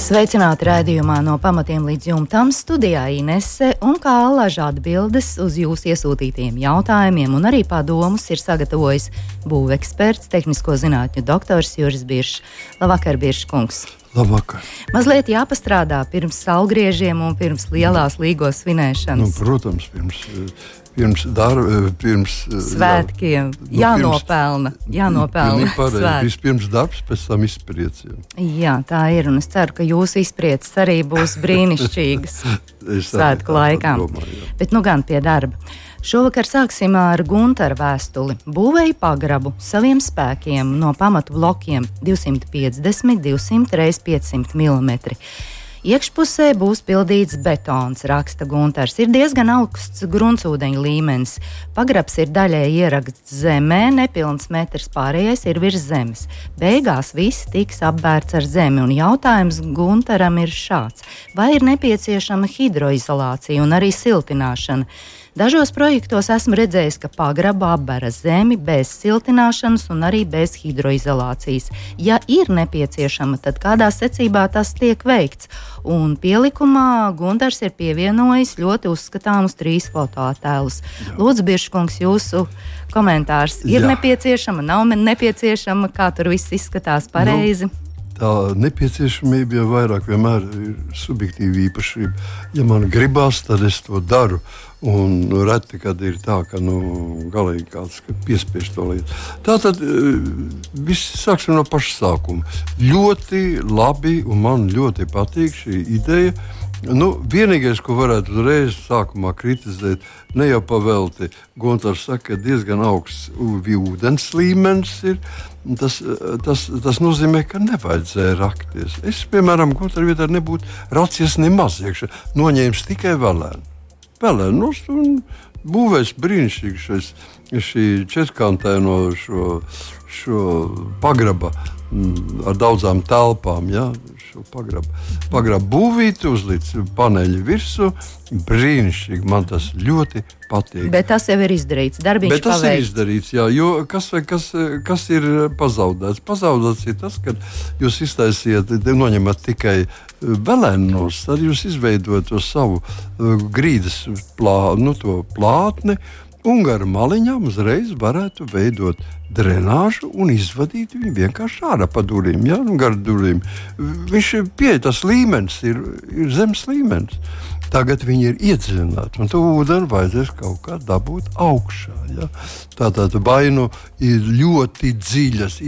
Sveicināti raidījumā no pamatiem līdz jumtam studijā Inese un kā alaža atbildes uz jūsu iesūtītiem jautājumiem un arī padomus ir sagatavojis būveksperts, tehnisko zinātņu doktors Juris Biršs. Labvakar, Biršs kungs! Labvakar. Mazliet jāpastrādā pirms salgriežiem un pirms lielās līgos svinēšanas. Nu, protams, pirms pirms darba, pirms svētkiem. Jā, nu, jānopelna. jānopelna pareizi, vispirms darbs, pēc tam izpriecē. Jā, tā ir. Un es ceru, ka jūsu izpriecas arī būs brīnišķīgas svētku laikā. Domāju, Bet nu gan pie darba. Šovakar sāksim ar Gunteru vēstuli. Būvēja pagrabu saviem spēkiem no pamatu blokiem 250, 200 x 500 mm. Iekšpusē būs pildīts betons, raksta Gunārs. Ir diezgan augsts gruntsūdeņa līmenis. Pagrabs ir daļai ieraksts zemē, nepilns metrs pārējais ir virs zemes. Beigās viss tiks apbērts ar zemi, un jautājums Gunāram ir šāds: vai ir nepieciešama hidroizolācija un arī siltināšana? Dažos projektos esmu redzējis, ka pagraba apbēra zemi bez siltināšanas un arī bez hidroizolācijas. Ja ir nepieciešama, tad kādā secībā tas tiek veikts. Un pielikumā Gunārs ir pievienojis ļoti uzskatāmus trīs fotoattēlus. Lūdzu, Biržkungs, jūsu komentārs ir Jā. nepieciešama, nav nepieciešama, kā tur viss izskatās pareizi. Nu tā nepieciešamība jau vairāk vienmēr ir subjektīva īpašība. Ja man gribās, tad es to daru. Un reti, kad ir tā, ka nu, galīgi kāds piespiež to lietu. Tā tad e, viss sāksim no paša sākuma. Ļoti labi, un man ļoti patīk šī ideja Nu, vienīgais, ko varētu uzreiz sākumā kritizēt, ne jau pavelti, Gontārs saka, ka diezgan augsts ūdens līmenis ir. Tas, tas, tas nozīmē, ka nevajadzēja rakties. Es, piemēram, Gontāra vietā nebūtu racies nemaz iekšā, noņēmis tikai vēlēnu. Vēlēnu un būvēs brīnišķīgi šis, šī četrkantaino šo, šo pagraba mm, ar daudzām telpām. Ja? Šo pagrabu, pagrabu būvīti, uzlikt paneļu virsmu. Brīnišķīgi, man tas ļoti patīk. Bet tas jau ir izdarīts. Darbiņš Bet tas paveikts. ir izdarīts, jā, jo kas, kas, kas ir pazaudēts? Pazaudēts ir tas, ka jūs iztaisiet, noņemat tikai velēnos, tad jūs izveidojat to savu grīdas plā, nu, plātni un gar maliņām uzreiz varētu veidot drenāžu un izvadīt viņu vienkārši ārā pa durvīm. Ja? Nu, gar durvīm. Viņš ir pieejams, tas līmenis ir, ir zemes līmenis. Tagad viņi ir iedziļināti, un to ūdeni vajadzēs kaut kā dabūt augšā. Ja? Tātad vai nu ir ļoti dziļas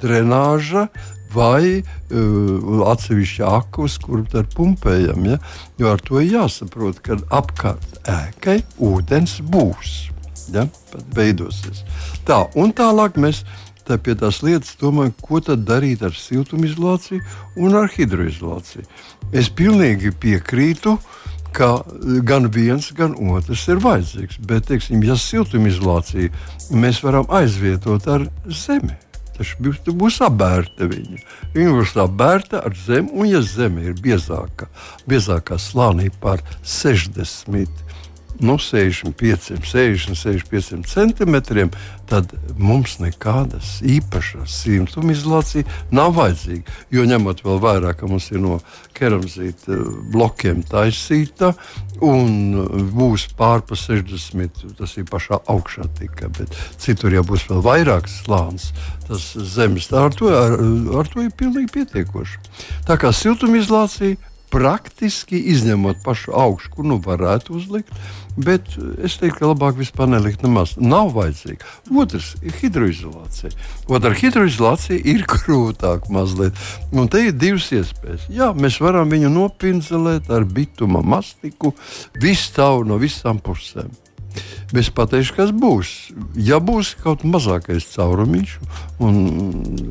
drenāža, vai uh, atsevišķi akus, kur tad pumpējam. Ja? Jo ar to jāsaprot, ka apkārt ēkai ūdens būs. Ja? Veidosies. Tā, un tālāk mēs tā pie tās lietas domājam, ko tad darīt ar siltumizolāciju un ar hidroizolāciju. Es pilnīgi piekrītu, ka gan viens, gan otrs ir vajadzīgs. Bet, teiksim, ja siltumizolāciju mēs varam aizvietot ar zemi, taču būs, būs apbērta viņa. Viņa būs apbērta ar zemi, un ja zeme ir biezāka, biezākā slānī par 60 nu, 65, 60, 65 centimetriem, tad mums nekādas īpašas simtumizolācija nav vajadzīga. Jo ņemot vērā, ka mums ir no keramzīta eh, blokiem taisīta un būs pārpa 60, tas ir pašā augšā tikai, bet citur jau būs vēl vairāk slānis. Tas zemes ar to, ar, ar to ir pilnīgi pietiekoši. Tā kā siltumizolācija praktiski izņemot pašu augšu, kur nu varētu uzlikt. Bet es teiktu, ka labāk vispār nelikt nemaz. Nav vajadzīga. Otrs ir hidroizolācija. Otra hidroizolācija ir grūtāk mazliet. Un te ir divas iespējas. Jā, mēs varam viņu nopinzelēt ar bituma mastiku, visu tavu no visām pusēm. Es pateikšu, kas būs. Ja būs kaut mazākais caurumiņš, un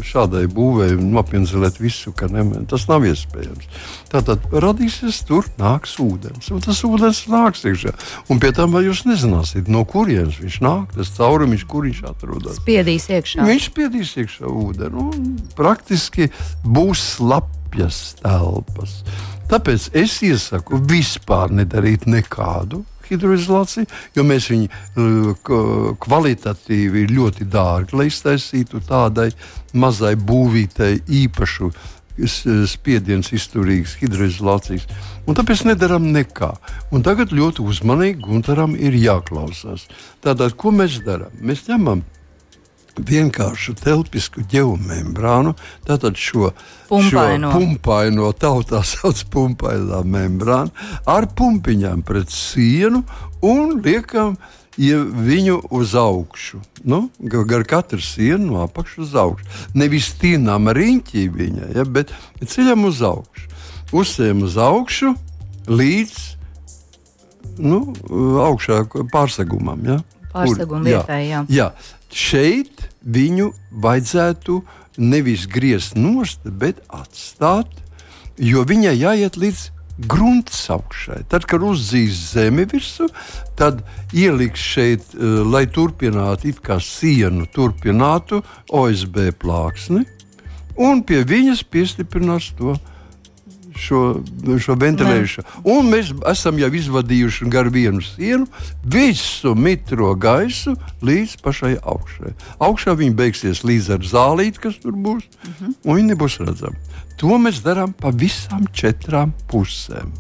šādai būvēi nopinzelēt visu, ka ne, tas nav iespējams. Tātad radīsies tur nāks ūdens, un tas ūdens nāks iekšā. Un pie tam jūs nezināsiet, no kurienes viņš nāk, tas caurumiņš, kur viņš atrodas. Spiedīs iekšā. Viņš spiedīs iekšā ūdeni, un praktiski būs slapjas telpas. Tāpēc es iesaku vispār nedarīt nekādu hidroizolāciju, jo mēs viņu uh, kvalitatīvi ļoti dārgi, lai iztaisītu tādai mazai būvītei īpašu spiediens izturīgas hidroizolācijas. Un tāpēc nedarām nekā. Un tagad ļoti uzmanīgi Gunteram ir jāklausās. Tātad, ko mēs darām? Mēs ņemam vienkāršu telpisku geomembrānu, tātad šo pumpaino, šo pumpaino tautā sauc pumpainā membrānu, ar pumpiņām pret sienu un liekam ja viņu uz augšu. Nu, gar katru sienu no apakšas uz augšu. Nevis tīnām riņķī viņa, ja, bet ceļam uz augšu. Uzsējam uz augšu līdz nu, augšā pārsegumam. Ja? Pārseguma vietai, jā. jā. Šeit viņu vajadzētu nevis griezt nost, bet atstāt, jo viņai jāiet līdz grunts augšai. Tad, kad uzzīs zemi virsmu, tad ieliks šeit, uh, lai turpinātu it kā sienu, turpinātu OSB plāksni, un pie viņas piestiprinās to šo, šo ventilēšanu. Un mēs esam jau izvadījuši gar vienu sienu visu mitro gaisu līdz pašai augšai. Augšā viņi beigsies līdz ar zālīti, kas tur būs, uh mhm. -huh. un viņi nebūs redzami. To mēs darām pa visām četrām pusēm.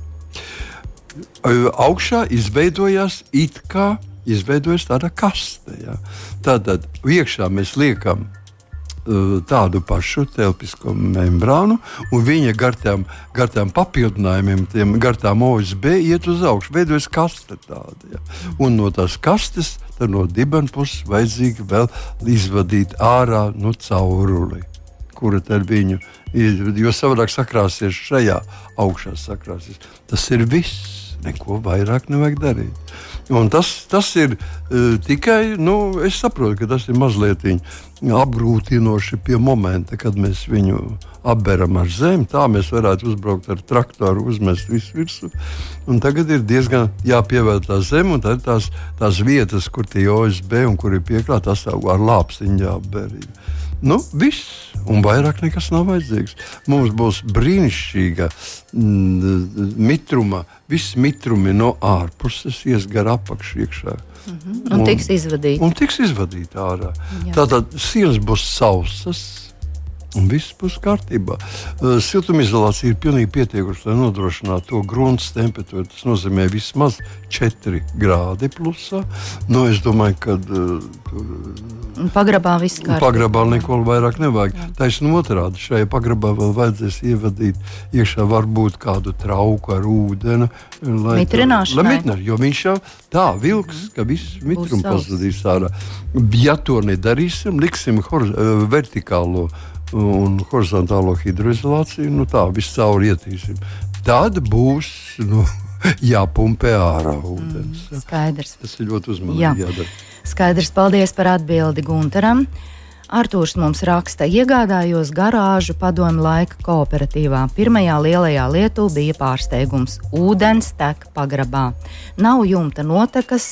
Augšā izveidojās it kā izveidojas tāda kaste. Ja? Tātad iekšā mēs liekam tādu pašu telpisko membrānu, un viņa gar tām, gar tām papildinājumiem, tiem gar tām OSB iet uz augšu, veidojas kaste tāda. Ja. Un no tās kastes, no dibena puses, vajadzīgi vēl izvadīt ārā nu, cauruli, kura tad viņu, jo savādāk sakrāsies šajā augšā sakrāsies. Tas ir viss, neko vairāk nevajag darīt. Un tas, tas ir uh, tikai, nu, es saprotu, ka tas ir mazliet apgrūtinoši pie momenta, kad mēs viņu apberam ar zemi. Tā mēs varētu uzbraukt ar traktoru, uzmest visu virsmu. Tagad ir diezgan jāpievērt tā zeme, un tad tās, tās vietas, kur tie OSB un kur ir pieklāta, tas ar lāpstiņu jāapber. Nu, viss, un vairāk nekas nav vajadzīgs. Mums būs brīnišķīga mm, mitruma, viss mitrumi no ārpuses ies gar apakšu iekšā. Mm -hmm. Un, un tiks izvadīti. Un tiks izvadīti ārā. Jā. Tātad sienas būs sausas un viss būs kārtībā. Uh, siltumizolācija ir pilnīgi pietiekusi, lai nodrošinātu to grunts temperatūru. Tas nozīmē vismaz 4 grādi plusā. Nu, es domāju, ka uh, pagrabā viss kārtībā. Pagrabā neko vairāk nevajag. Taisnība otrādi. Šajā pagrabā vēl vajadzēs ievadīt iekšā varbūt kādu trauku ar ūdeni. Lai mitrināšanai. Jo viņš jau tā vilks, ka viss mitrums pazudīs ārā. Ja to nedarīsim, liksim hor, uh, vertikālo un horizontālo hidroizolāciju, nu tā viscaur ietīsim. Tad būs nu, jāpumpē ārā ūdens. Mm, skaidrs. Tas ir ļoti uzmanīgi Jā. jādara. Skaidrs, paldies par atbildi Gunteram. Artūrs mums raksta, iegādājos garāžu padomu laika kooperatīvā. Pirmajā lielajā lietū bija pārsteigums - ūdens tek pagrabā. Nav jumta notekas,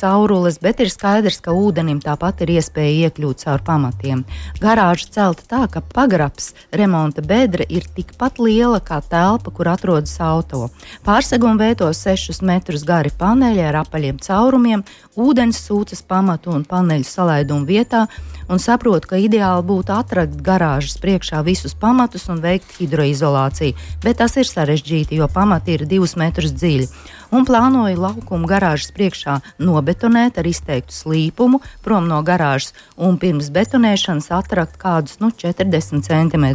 caurules, bet ir skaidrs, ka ūdenim tāpat ir iespēja iekļūt caur pamatiem. Garāža celta tā, ka pagrabs remonta bedra ir tikpat liela kā telpa, kur atrodas auto. Pārseguma veido 6 metrus gari paneļi ar apaļiem caurumiem, ūdens sūcas pamatu un paneļu salaidumu vietā un saprotu, ka ideāli būtu atrast garāžas priekšā visus pamatus un veikt hidroizolāciju, bet tas ir sarežģīti, jo pamati ir divus metrus dziļi. Un plānoju laukumu garāžas priekšā nobetonēt ar izteiktu slīpumu prom no garāžas un pirms betonēšanas atrakt kādus nu, 40 cm,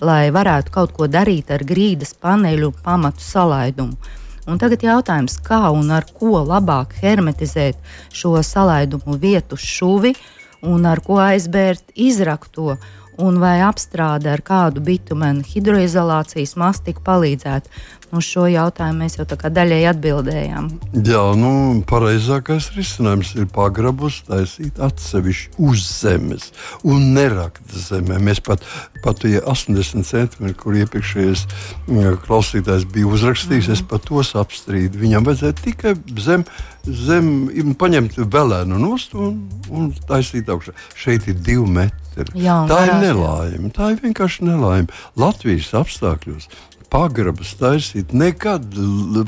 lai varētu kaut ko darīt ar grīdas paneļu pamatu salaidumu. Un tagad jautājums, kā un ar ko labāk hermetizēt šo salaidumu vietu šuvi, uh, un ar ko aizbērt izrakto. Un vai apstrāde ar kādu bitumenu hidroizolācijas mastiku palīdzētu. Uz šo jautājumu mēs jau daļēji atbildējām. Jā, nu, pareizākais risinājums ir pagrabus taisīt atsevišķi uz zemes un nerakt zemē. Mēs pat, pat ja 80 centimetri, kur iepriekšējais mm, klausītājs bija uzrakstījis, mm -hmm. es pat tos apstrīdu. Viņam vajadzēja tikai zem, zem paņemt velēnu nost un, un taisīt augšā. Šeit ir divi metri. Jā, tā ir nelaime. Tā ir vienkārši nelaime. Latvijas apstākļos pagrabus taisīt. Nekad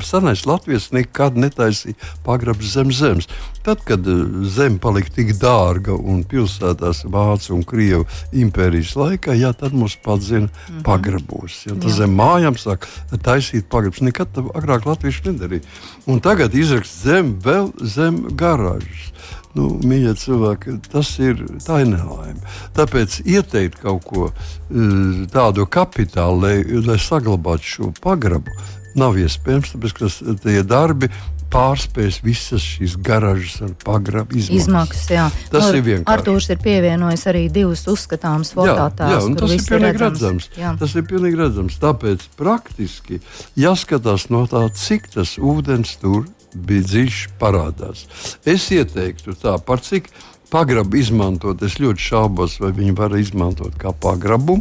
senais Latvijas nekad netaisīja pagrabus zem zemes. Tad, kad eh, zeme palika tik dārga un pilsētās Vācu un Krievu impērijas laikā, jā, tad mums padzina mm -hmm. pagrabos. Ja, tas zem mājām sāk taisīt pagrabus. Nekad agrāk Latvijas nedarīja. Un tagad izrakst zem vēl zem garāžas. Nu, mīļie cilvēki, tas ir tā ir nelaime. Tāpēc ieteikt kaut ko eh, tādu kapitālu, lai, lai saglabātu šo pagrabu, nav iespējams. Tāpēc, ka tie darbi pārspēs visas šīs garažas ar pagrabu izmaksas. izmaksas jā. tas nu, ir vienkārši. Artūrs ir pievienojis arī divus uzskatāmus fototēlus. Jā, jā tas ir pilnīgi redzams. redzams. Tas ir pilnīgi redzams. Tāpēc praktiski jāskatās no tā, cik tas ūdens tur bija dziļš parādās. Es ieteiktu tā, par cik pagrabu izmantot, es ļoti šaubos, vai viņi var izmantot kā pagrabu.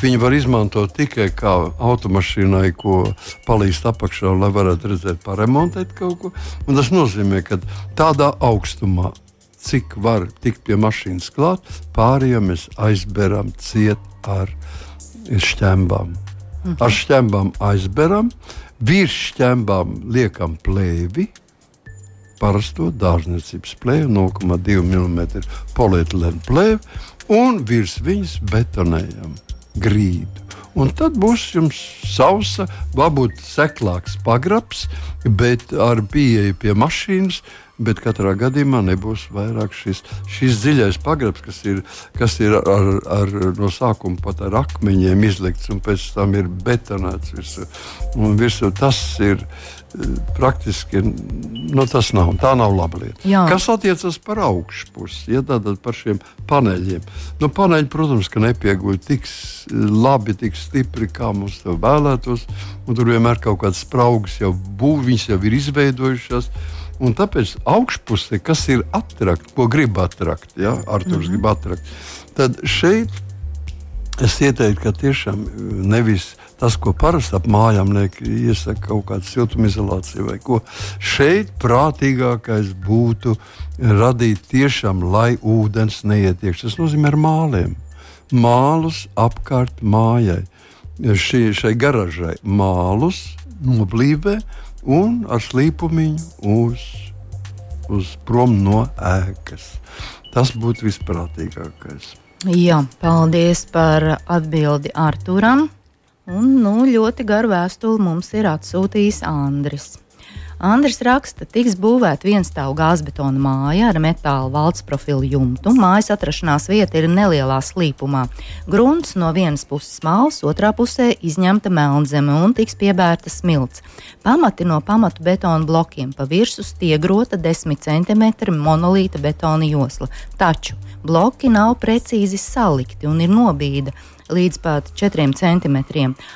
Viņi var izmantot tikai kā automašīnai, ko palīdz apakšā, lai varētu redzēt, paremontēt kaut ko. Un tas nozīmē, ka tādā augstumā, cik var tikt pie mašīnas klāt, pārējiem mēs aizberam ciet ar šķembām. Mhm. Ar šķembām aizberam, Virs šķembām liekam plēvi, parasto dārzniecības plēvi, 0,2 mm polietilēna plēvi, un virs viņas betonējam grīdu. Un tad būs jums sausa, varbūt seklāks pagrabs, bet ar pieeju pie mašīnas bet katrā gadījumā nebūs vairāk šis, šis dziļais pagrabs, kas ir, kas ir ar, ar, no sākuma pat ar akmeņiem izlikts un pēc tam ir betonēts virsū. virsū tas ir eh, praktiski nu, tas nav, tā nav laba lieta. Jā. Kas attiecas par augšpusi, ja tātad par šiem paneļiem. Nu, paneļi, protams, ka nepieguļ tik labi, tik stipri, kā mums to vēlētos. Tur vienmēr kaut kādas spraugas jau būv, viņas jau ir izveidojušās. Un tāpēc augšpusē, kas ir atrakta, ko grib atrakt, ja Arthurs mm -hmm. grib atrakt, tad šeit es ieteiktu, ka tiešām e, nevis tas, ko parasti ap mājām iesaka kaut kāda siltumizolācija vai ko. Šeit prātīgākais būtu radīt tiešām, lai ūdens neietiekš. Tas nozīmē ar māliem. Mālus apkārt mājai. Šī, šai garažai mālus noblīvē un ar slīpumiņu uz, uz prom no ēkas. Tas būtu visprātīgākais. Jā, paldies par atbildi Arturam. Un, nu, ļoti garu vēstuli mums ir atsūtījis Andris. Andris raksta, tiks būvēta vienstāvu gāzbetona māja ar metāla valsts profilu jumtu. Mājas atrašanās vieta ir nelielā slīpumā. Grunts no vienas puses māls, otrā pusē izņemta melnzeme un tiks piebērta smilts. Pamati no pamatu betona blokiem pa virsmu stiegrota 10 cm monolīta betona josla. Taču bloki nav precīzi salikti un ir nobīde līdz pat 4 cm,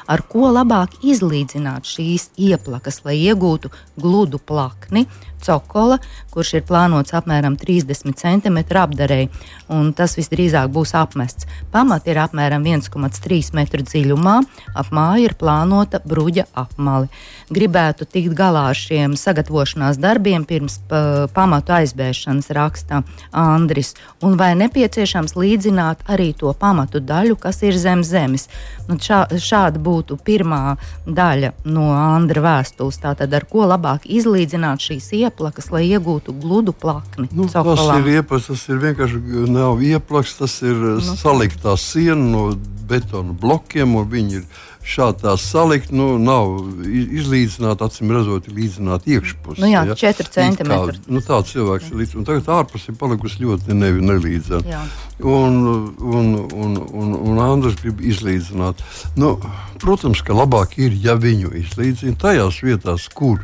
ar ko labāk izlīdzināt šīs ieplakas, lai iegūtu gludu plakni, cokola, kurš ir plānots apmēram 30 cm apdarēji, un tas visdrīzāk būs apmests. Pamati ir apmēram 1,3 metru dziļumā, ap māju ir plānota bruģa apmali. Gribētu tikt galā ar šiem sagatavošanās darbiem pirms pa, pamatu aizbēšanas, raksta Andris, un vai nepieciešams līdzināt arī to pamatu daļu, kas ir zem zemes. Nu, šā, šāda būtu pirmā daļa no Andra vēstules. Tātad, ar ko labāk izlīdzināt šīs ieplakas, lai iegūtu gludu plakni? Nu, cokolā. tas ir iepas, tas ir vienkārši nav ieplaks, tas ir nu, saliktā siena no betona blokiem, un viņi ir šādi salikt, nu, nav izlīdzināta, acīm redzot, līdzināt iekšpusē. Nu jā, ja? 4 centimetri. Nu, tāds cilvēks ir līdz, un tagad ārpus ir palikusi ļoti nevi, nelīdzena. Un, un, un, un, un Andris grib izlīdzināt. Nu, protams, ka labāk ir, ja viņu izlīdzina tajās vietās, kur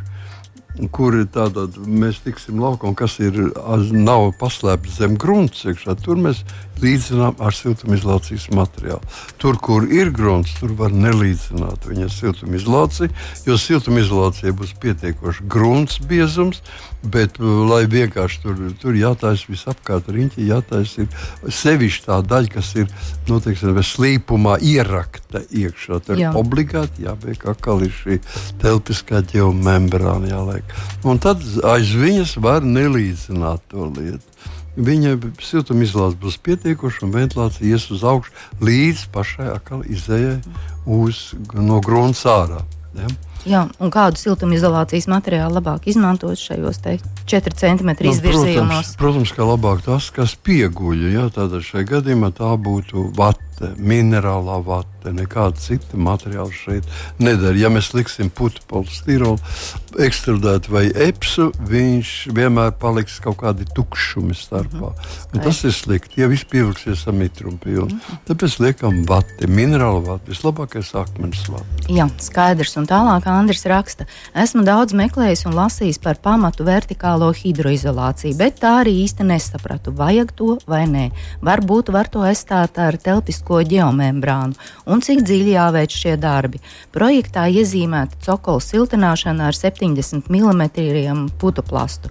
kur tātad mēs tiksim laukā un kas ir, nav paslēpts zem grunts, iekšā, tur mēs līdzinām ar siltumizolācijas materiālu. Tur, kur ir grunts, tur var nelīdzināt viņa siltumizolāciju, jo siltumizolācija būs pietiekoši grunts biezums, bet, uh, lai vienkārši tur, tur jātaisa visapkārt riņķi, jātaisa ir sevišķi tā daļa, kas ir, nu, teiksim, slīpumā ierakta iekšā. Tur Jā. obligāti jābeig atkal ir šī telpiskā ģeomembrāna jāliek. Un tad aiz viņas var nelīdzināt to lietu. Viņa siltumizolācija būs pietiekoša un ventilācija ies uz augšu līdz pašai izējai no grunts ārā. Ja? Jā, un kādu siltumizolācijas materiālu labāk izmantot šajos 4 cm nu, izvirzījumos? Protams, protams, ka labāk tas, kas pieguļ. Ja? Šajā gadījumā tā būtu vate, minerālā vate vate, nekāda cita materiāla šeit nedara. Ja mēs liksim putu polistirolu, ekstrudētu vai epsu, viņš vienmēr paliks kaut kādi tukšumi starpā. Mm -hmm. Tas ir slikti, ja viss pievilksies ar mitrumu pilnu. Mm -hmm. Tāpēc liekam vati, minerālu vati, vislabākais akmens vati. Jā, skaidrs. Un tālāk Andris raksta, esmu daudz meklējis un lasījis par pamatu vertikālo hidroizolāciju, bet tā arī īsti nesapratu, vajag to vai nē. Varbūt var to aizstāt ar telpisko geomembrānu un cik dziļi jāveic šie darbi. Projektā iezīmēta cokola siltināšana ar 70 mm putuplastu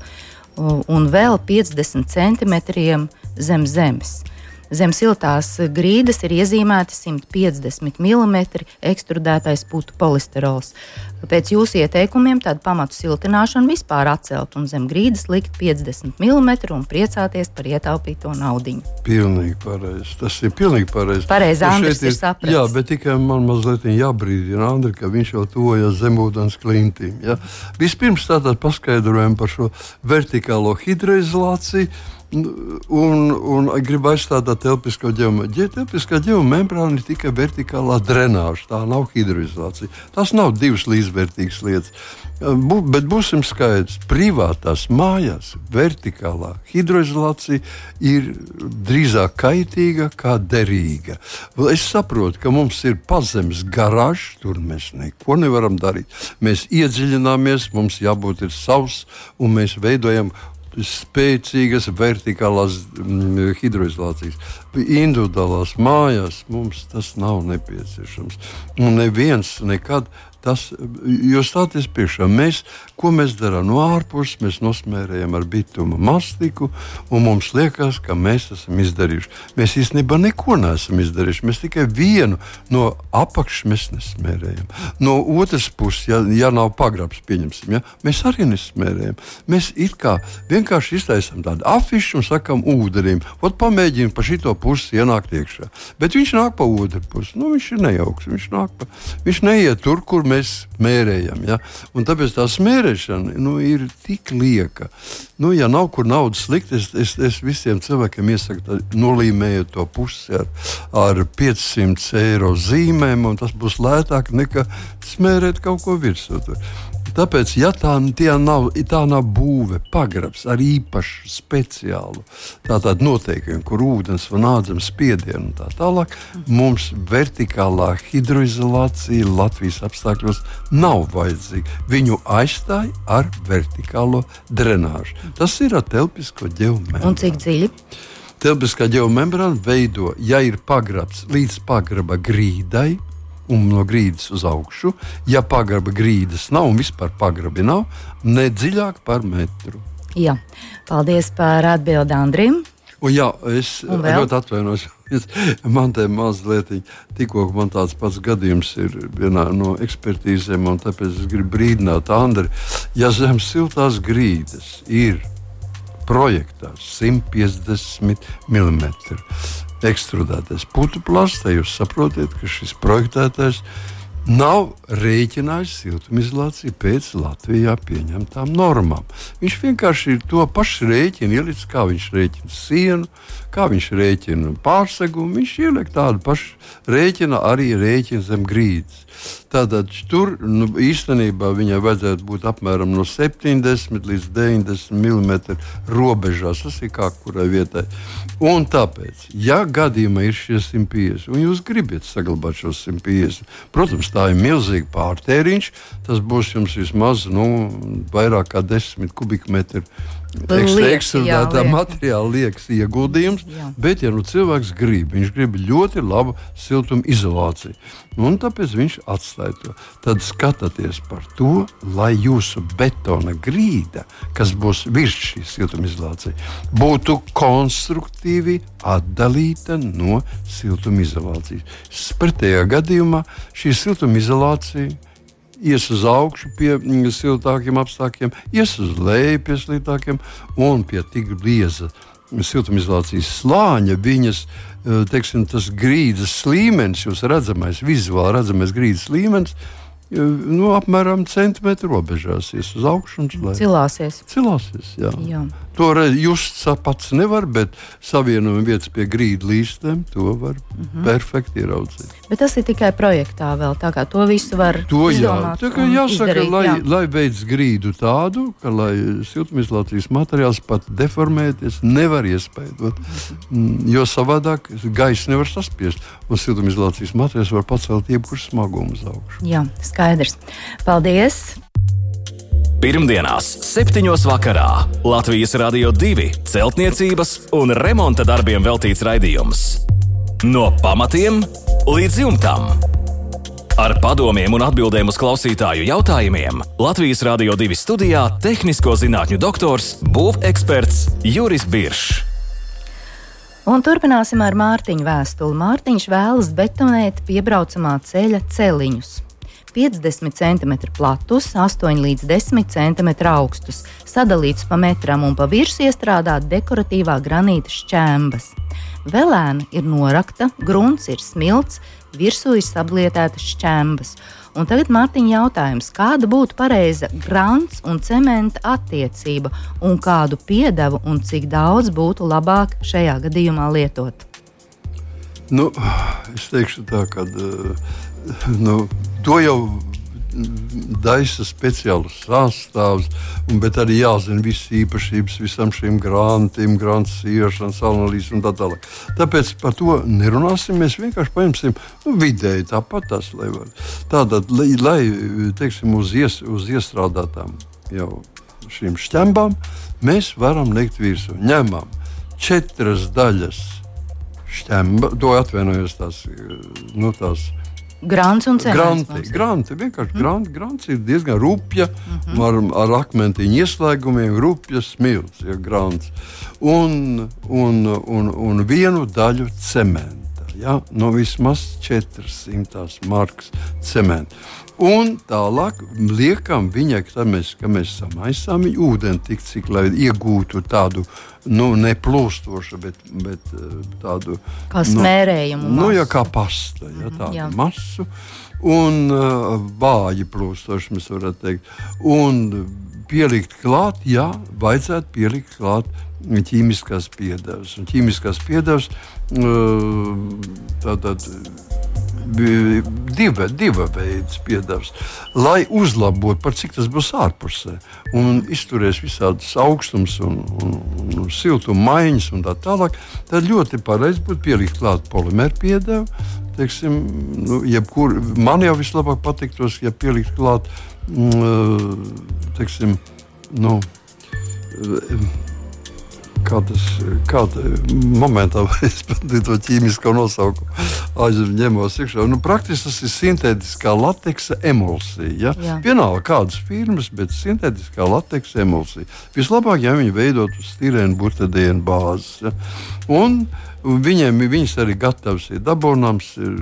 un vēl 50 cm zem zemes. Zem siltās grīdas ir iezīmēta 150 mm ekstrudētais putu polisterols. Pēc jūsu ieteikumiem tādu pamatu siltināšanu vispār atcelt un zem grīdas likt 50 mm un priecāties par ietaupīto naudu. Pilnīgi pareizi. Tas ir pilnīgi pareizi. Pareizi, Andris ir, ir sapratis. Jā, bet tikai man mazliet jābrīdina Andri, ka viņš jau tojas zemūdens klintīm. Ja? Vispirms tātad paskaidrojam par šo vertikālo hidroizolāciju Un, un gribu aizstāt telpisko ģeomembrānu. Telpiskā ģeomembrāna ir tikai vertikālā drenāža, tā nav hidroizolācija. Tas nav divas līdzvērtīgas lietas. Bu, bet būsim skaidrs, privātās mājās vertikālā hidroizolācija ir drīzāk kaitīga nekā derīga. Es saprotu, ka mums ir pazemes garāžs, tur mēs neko nevaram darīt. Mēs iedziļināmies, mums jābūt savs, un mēs veidojam spēcīgas vertikālās mm, hidroizolācijas. Individuālās mājās mums tas nav nepieciešams. Un neviens nekad Tas, jūs stāties priekšā, mēs, ko mēs darām no ārpuses, mēs nosmērējam ar bituma mastiku, un mums liekas, ka mēs esam izdarījuši. Mēs īstenībā neko neesam izdarījuši. Mēs tikai vienu no apakšas mēs nesmērējam. No otras puses, ja, ja nav pagrabs, pieņemsim, ja, mēs arī nesmērējam. Mēs it kā vienkārši iztaisām tādu afišu un sakam ūdenim, ot pamēģinām pa šito pusi ienākt iekšā. Bet viņš nāk pa otru pusi. Nu, viņš ir nejauks. Viņš, pa, viņš neiet tur, kur mēs mērējam. Ja? Un tāpēc tā smērēšana nu, ir tik lieka. Nu, ja nav kur naudas likt, es, es, es visiem cilvēkiem iesaku nolīmēt to pusi ar, ar 500 eiro zīmēm, un tas būs lētāk nekā smērēt kaut ko virsū. Tāpēc, ja tā, nav, tā nav būve, pagrabs ar īpašu speciālu noteikumiem, kur ūdens un ādzams spiedienu un tā tālāk, mums vertikālā hidroizolācija Latvijas apstākļos nav vajadzīga. Viņu aizstāja ar vertikālo drenāžu. Tas ir ar telpisko ģeomēnu. Un cik dziļi? Telpiskā ģeomembrāna veido, ja ir pagrabs līdz pagraba grīdai, un no grīdas uz augšu. Ja pagraba grīdas nav un vispār pagrabi nav, ne dziļāk par metru. Jā, paldies par atbildi Andrim. Un jā, es ļoti atvainojos. Man te mazliet, tikko man tāds pats gadījums ir vienā no ekspertīzēm, un tāpēc es gribu brīdināt Andri, ja zem siltās grīdas ir projektā 150 mm ekstrudētais plasts, tad jūs saprotat, ka šis projektētājs nav rēķinājis siltumizolāciju pēc Latvijā pieņemtām normām. Viņš vienkārši ir to pašu rēķinu ielicis, kā viņš rēķina sienu, kā viņš rēķina pārsegumu. Viņš ieliek tādu pašu rēķinu, arī rēķinu zem grīdas. Tātad tur nu, īstenībā viņai vajadzētu būt apmēram no 70 līdz 90 mm robežās. Tas ir kā kurai vietai. Un tāpēc, ja gadījumā ir šie 150, un jūs gribat saglabāt šos 150, protams, tā ir milzīga pārtēriņš. Tas būs jums vismaz nu, vairāk kā 10 kubikmetri ekstrētā materiāla liekas ieguldījums, jā. bet, ja nu cilvēks grib, viņš grib ļoti labu siltuma izolāciju, un tāpēc viņš atstāja to. Tad skatieties par to, lai jūsu betona grīda, kas būs virs šīs siltumizolācijas, būtu konstruktīvi atdalīta no siltumizolācijas. Pretējā gadījumā šī siltumizolācija ies uz augšu pie mm, siltākiem apstākļiem, ies uz leju pie sliktākiem un pie tik bieza siltumizolācijas slāņa. Viņas, eh, teiksim, tas grīdas līmenis, jūs redzamais, vizuāli redzamais grīdas līmenis, nu, apmēram centimetru robežās, ies uz augšu un uz leju. Cilāsies. Cilāsies, jā. jā. To just pats nevar, bet savienojuma vietas pie grīdu līstiem to var mm -hmm. perfekti ieraudzīt. Bet tas ir tikai projektā vēl, tā kā to visu var to, izdomāt. Jā, tā kā jāsaka, izdarīt, lai, jā. lai veids grīdu tādu, ka lai siltumizolācijas materiāls pat deformēties nevar iespējot, mm -hmm. jo savādāk gaisa nevar saspiest, un siltumizolācijas materiāls var pacelt jebkuru smagumu uz augšu. Jā, skaidrs. Paldies! Pirmdienās, 7. vakarā Latvijas Rādio 2 celtniecības un remonta darbiem veltīts raidījums. No pamatiem līdz jumtam. Ar padomiem un atbildēm uz klausītāju jautājumiem Latvijas Rādio 2 studijā - tehnisko zinātņu doktors, būveksperts Juris Biršs. Un turpināsim ar Mārtiņu vēstuli. Mārtiņš vēlas betonēt piebraucamā ceļa celiņus. 50 cm platus, 8 līdz 10 cm augstus, sadalīts pa metram un pa virsmu iestrādāt dekoratīvā granīta šķēmbas. Velēna ir norakta, grunts ir smilts, virsū ir sablietētas šķēmbas. Un tagad Mārtiņa jautājums, kāda būtu pareiza grants un cementa attiecība, un kādu piedevu un cik daudz būtu labāk šajā gadījumā lietot? Nu, es teikšu tā, ka uh, nu, to jau daisa speciālus sastāvus, bet arī jāzina visas īpašības visam šīm grāmatām, grāmatas iešanas analīzes un tā tālāk. Tāpēc par to nerunāsim. Mēs vienkārši paņemsim nu, vidēji tāpat tas, lai var. Tātad, lai, lai teiksim, uz, ies, uz iestrādātām jau šīm šķembām, mēs varam likt virsū. Ņemam četras daļas šķemba, to atvainojos tās, nu, tās Grants un cements. Granti, granti, vienkārši mm. granti. Grants ir diezgan rupja, mm -hmm. ar, ar akmentiņu ieslēgumiem, rupja smilts, ja grants. Un, un, un, un vienu daļu cementa. Ja? No vismaz 400 markas cementa. Un tālāk liekam viņai, kad mēs, kad mēs samaisām viņu ūdeni, tik cik lai iegūtu tādu nu, ne plūstošu, bet, bet eh, tādu kā smērējumu. Nu, nu, ja kā pasta, ja, tādu Jā. masu. Un uh, vāji plūstoši, mēs varētu teikt. Un pielikt klāt, jā, vajadzētu pielikt klāt ķīmiskās piedevas. Un ķīmiskās piedevas uh, tātad diva, diva veida piedevs, lai uzlabotu, par cik tas būs ārpusē. Un izturēs visādas augstums un, un, un siltuma maiņas un tā tālāk. Tad ļoti pareizi būtu pielikt klāt polimeru piedevu. Teiksim, nu, jebkur, man jau vislabāk patiktos, ja pielikt klāt, mm, teiksim, nu, kādas, kāda momentā es to ķīmisko nosaukumu aizņemos iekšā. Nu, praktiski tas ir sintētiskā lateksa emulsija. Ja? Vienalga kādas firmas, bet sintētiskā lateksa emulsija. Vislabāk, ja viņi veidot uz stīrēnu butadienu bāzes. Ja? Un, Viņiem viņas arī gatavs ir dabūnams, ir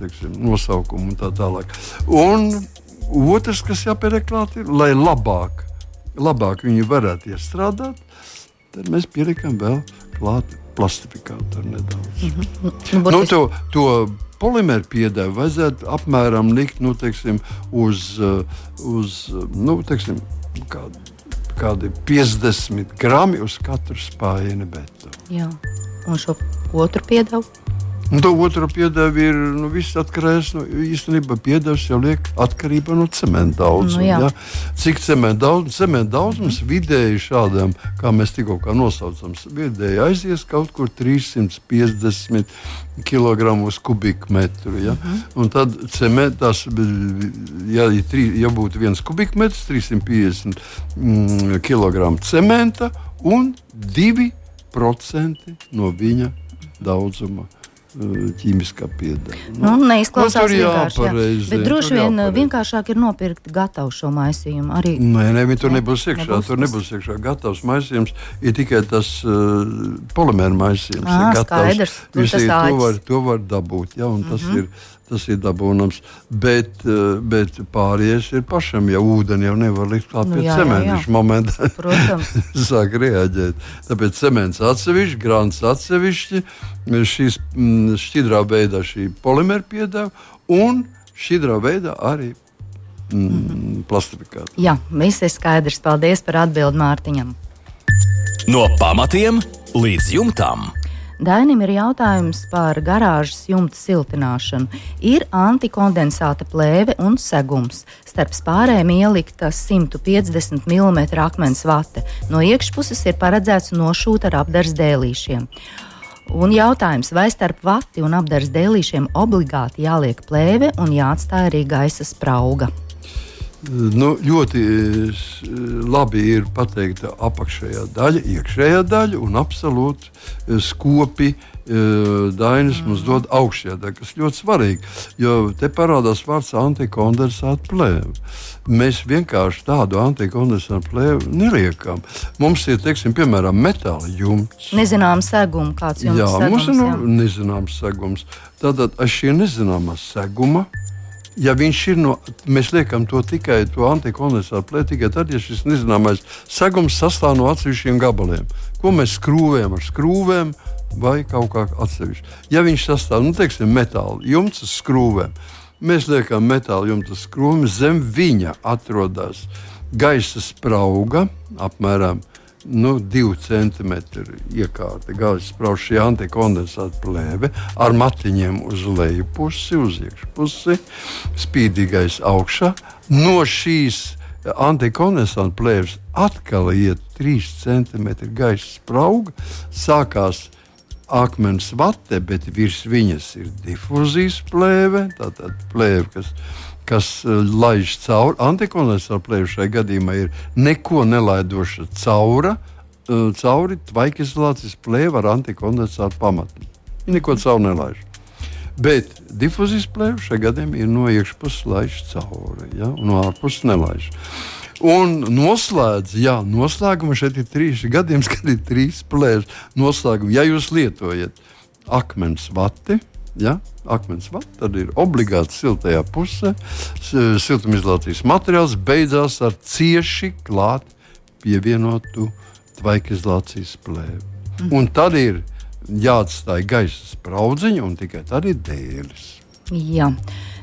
teiksim, nosaukumi un tā tālāk. Un otrs, kas jāpieliek klāt, ir, lai labāk, labāk viņi varētu iestrādāt, Tad mēs pielikām vēl klāt plastifikātoru nedaudz. Mm -hmm. nu, to, to polimeru piedevu vajadzētu apmēram likt nu, teiksim, uz, uh, uz nu, teiksim, kādu, kādi 50 grami uz katru spāņu betonu. Un šo otru piedevu? Un to otru piedevu ir nu, viss atkarīgs no īstenībā piedevs jau liek atkarībā no cementa daudzuma. Nu, jā. ja? Cik cementa daudz, cementa daudzums vidēji šādam, kā mēs tikko nosaucam, vidēji aizies kaut kur 350 kg uz kubikmetru. Ja? Mm -hmm. Un tad cementas, ja, ja, būtu viens kubikmetrs, 350 mm, kg cementa un 2% no viņa daudzuma ķīmiskā piedeva. Nu, nu, neizklausās nu, vienkārši. Jā. Bet droši vien jāpareiz. vienkāršāk ir nopirkt gatavu šo maisījumu. Arī... Nē, nē, tur nebūs iekšā. Nebūs tur nebūs iekšā gatavs maisījums. Ir tikai tas uh, polimēra maisījums. À, skaidrs. Visi, to, var, to var dabūt. Ja, mm -hmm. Tas ir tas ir dabūnams. Bet, eh, bet pārējais ir pašam, ja ūdeni jau nevar likt klāt nu, pie nu, cementa. Viņš momentā sāk reaģēt. Tāpēc cements atsevišķi, grāns atsevišķi, šīs mm, šķidrā veidā šī polimēra piedeva un šķidrā veidā arī mm, mm -hmm. plastifikācija. Jā, viss ir skaidrs. Paldies par atbildi Mārtiņam. No pamatiem līdz jumtam. Dainim ir jautājums par garāžas jumta siltināšanu. Ir antikondensāta plēve un segums. Starp spārēm ielikta 150 mm akmens vate. No iekšpuses ir paredzēts nošūt ar apdars dēlīšiem. Un jautājums, vai starp vati un apdars dēlīšiem obligāti jāliek plēve un jāatstāj arī gaisa sprauga? Nu, ļoti eh, labi ir pateikta apakšējā daļa, iekšējā daļa un absolūti eh, skopi. Eh, Dainis mm. mums dod augšējā daļa, kas ļoti svarīgi. Jo te parādās vārds antikondensāta plēve. Mēs vienkārši tādu antikondensātu plēvi neliekam. Mums ir, teiksim, piemēram, metāla jumts. Nezināms segums, kāds jums ir. Jā, segums, mums ir nu, nezināms segums. Tātad ar šī nezināmā seguma ja viņš ir no, mēs liekam to tikai to antikondensātu plēti tikai tad, ja šis nezināmais segums sastāv no atsevišķiem gabaliem, ko mēs skrūvējam ar skrūvēm vai kaut kā atsevišķi. Ja viņš sastāv no nu, teiksim, metāla jumta skrūvēm, mēs liekam metāla jumta skrūvi, zem viņa atrodas gaisa sprauga apmēram nu, divu centimetru iekārta, gāzes sprauž šī antikondensāta plēve ar matiņiem uz leju pusi, uz iekšpusi, spīdīgais augšā. No šīs antikondensāta plēves atkal iet 3 centimetri gaisa sprauga, sākās akmens vate, bet virs viņas ir difūzijas plēve, tātad plēve, kas ir kas uh, laiž cauri. Antikondensāta plēve šai gadījumā ir neko nelaidoša caura, uh, cauri tvaikizolācijas plēve ar antikondensātu pamatu. Viņa neko cauri nelaiž. Bet difūzijas plēve šai gadījumā ir no iekšpuses laiž cauri, ja? no ārpuses nelaiž. Un noslēdz, jā, noslēguma šeit ir trīs gadījums, kad ir trīs plēves. Noslēguma, ja jūs lietojat akmens vati, ja, akmens vats, tad ir obligāti siltajā pusē. Siltumizolācijas materiāls beidzās ar cieši klāt pievienotu tvaikizolācijas plēvi. Mm. Un tad ir jāatstāj gaisa spraudziņa, un tikai tad ir dēlis. Jā,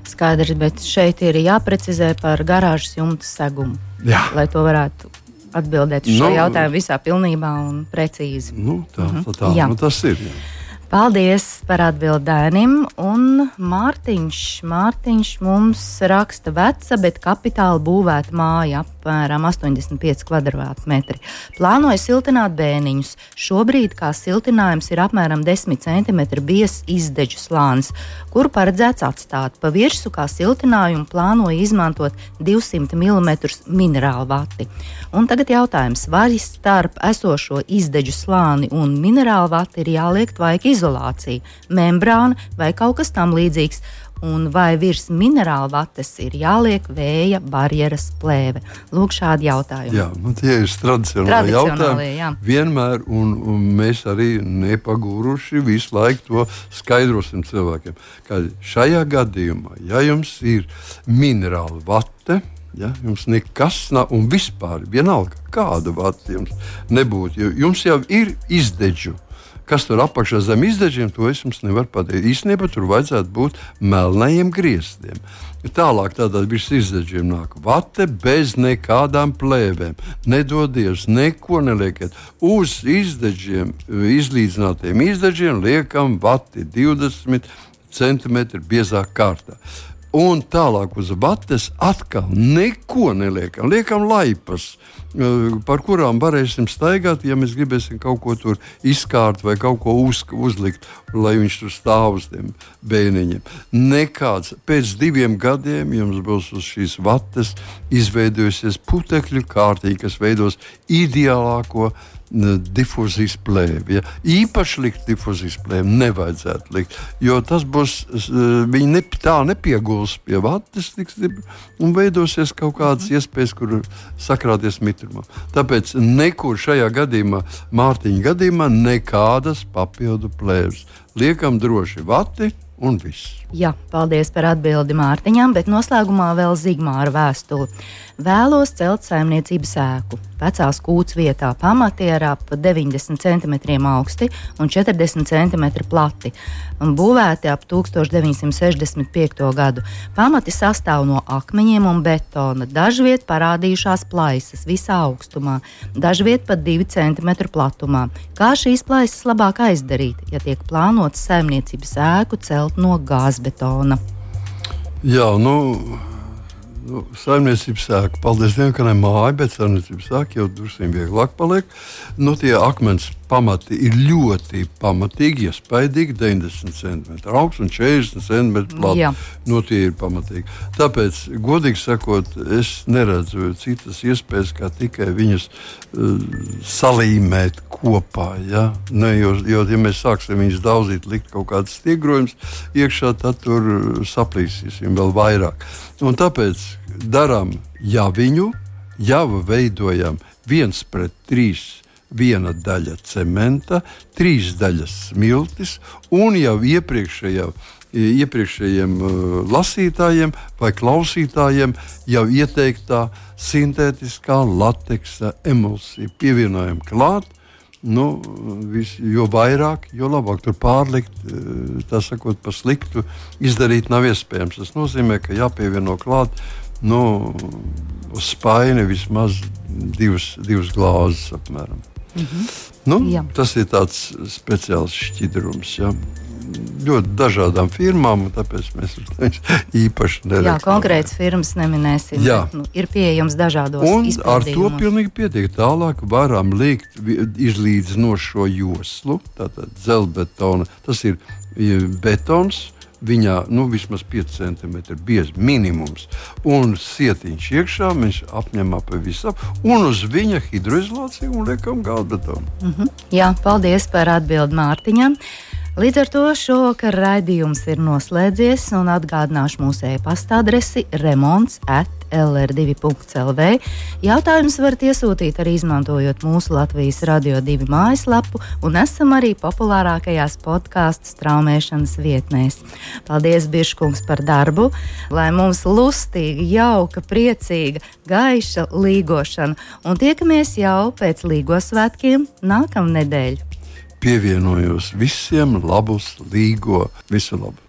skaidrs, bet šeit ir jāprecizē par garāžas jumta segumu. Jā. Lai to varētu atbildēt uz šo nu, jautājumu visā pilnībā un precīzi. Nu, tā, tā, tā, jā. nu, tas ir. Jā. Paldies par atbildēm. Un Mārtiņš, Mārtiņš mums raksta veca, bet kapitāla būvēta māja apmēram 85 km2. Plānoju siltināt bēniņus. Šobrīd kā siltinājums ir apmēram 10 cm biezs izdeģu slānis, kuru paredzēts atstāt. Pa virsmu kā siltinājumu plānoju izmantot 200 mm minerālu vati. Un tagad jautājums, vai starp esošo izdeģu slāni un minerālu vati ir jāliek tvaika izolācija? Izolācija, membrāna vai kaut kas tam līdzīgs. Un vai virs minerāla vates ir jāliek vēja barjeras plēve? Lūk, šādi jautājumi. Jā, nu, tie ir tradicionāli jautājumi. Jā. Vienmēr, un, un mēs arī nepagūruši visu laiku to skaidrosim cilvēkiem. Ka šajā gadījumā, ja jums ir minerāla vate, Ja, jums nekas nav, un vispār vienalga, kāda vata jums nebūtu. Jums jau ir izdeģu Kas tur apakšā zem izdeģiem, to es jums nevaru pateikt. Īstenībā tur vajadzētu būt melnajiem grieztiem. Tālāk tādā virs izdeģiem nāk vate bez nekādām plēvēm. Nedodies, neko neliekat. Uz izdeģiem, izlīdzinātiem izdeģiem liekam vati 20 cm biezā kārtā. Un tālāk uz vates atkal neko neliekam. Liekam laipas, eh, par kurām varēsim staigāt, ja mēs gribēsim kaut ko tur izkārt vai kaut ko uz, uzlikt, lai viņš tur stāv uz tiem bēniņiem. Nekāds. Pēc diviem gadiem jums būs uz šīs vates izveidojusies putekļu kārtība, kas veidos ideālāko difūzijas plēvi. Ja? Īpaši likt difūzijas plēvi nevajadzētu likt, jo tas būs, viņi ne, tā nepieguls pie vates un veidosies kaut kādas mhm. iespējas, kur sakrāties mitrumā. Tāpēc nekur šajā gadījumā, Mārtiņa gadījumā, nekādas papildu plēves. Liekam droši vati un viss. Jā, paldies par atbildi Mārtiņam, bet noslēgumā vēl Zigmāra vēstuli. Vēlos celt saimniecības ēku. Vecās kūts vietā pamati ir ap 90 cm augsti un 40 cm plati. Un būvēti ap 1965. gadu. Pamati sastāv no akmeņiem un betona. Dažviet parādījušās plaisas visā augstumā, dažviet pat 2 cm platumā. Kā šīs plaisas labāk izdarīt, ja tiek plānots saimniecības ēku celt no gāzbetona? Jā, nu, nu, saimniecības sēka. Paldies Dievam, ka ne māja, bet saimniecības sēka jau drusku vieglāk paliek. Nu, tie akmens pamati ir ļoti pamatīgi, iespaidīgi. 90 cm augsts un 40 cm plats. Nu, tie ir pamatīgi. Tāpēc, godīgi sakot, es neredzu citas iespējas, kā tikai viņus uh, salīmēt kopā. Ja? Ne, jo, jo, ja mēs sāksim viņus daudzīt, likt kaut kādas stiegrojumus iekšā, tad tur saplīsīsim vēl vairāk. Un tāpēc darām javiņu, jau veidojam viens pret trīs viena daļa cementa, trīs daļas smiltis un jau iepriekšējā. Iepriekšējiem uh, lasītājiem vai klausītājiem jau ieteiktā sintētiskā lateksa emulsija. Pievienojam klāt, nu, vis, jo vairāk, jo labāk tur pārlikt, uh, tā sakot, pa sliktu izdarīt nav iespējams. Tas nozīmē, ka jāpievieno klāt nu, uz spaini vismaz divas, divas glāzes apmēram. -hmm. nu, Jā. tas ir tāds speciāls šķidrums. Ja? ļoti dažādām firmām, tāpēc mēs īpaši nedarām. Jā, konkrēts firmas neminēsim. Jā. Bet, nu, ir pieejams dažādos veidos. Ar to pilnīgi pietiek. Tālāk varam liekt izlīdzinošo joslu, tātad dzelzbetona. Tas ir betons viņā nu, vismaz 5 cm biezs minimums. Un sietiņš iekšā mēs apņemam pa visu, un uz viņa hidroizolāciju un liekam gāzbetonu. Mm -hmm. Jā, paldies par atbildi Mārtiņam. Līdz ar to šovakar raidījums ir noslēdzies, un atgādināšu mūsu e-pasta adresi remonds at LR2.CLV. Jautājumus varat iesūtīt arī izmantojot mūsu Latvijas Radio 2 mājaslapu, un esam arī populārākajās podkāstu straumēšanas vietnēs. Paldies, Biržkungs, par darbu, lai mums lustīga, jauka, priecīga, gaiša līgošana, un tiekamies jau pēc Līgosvētkiem nākamnedēļ. Pievienojos visiem labus, līgo, visu labu!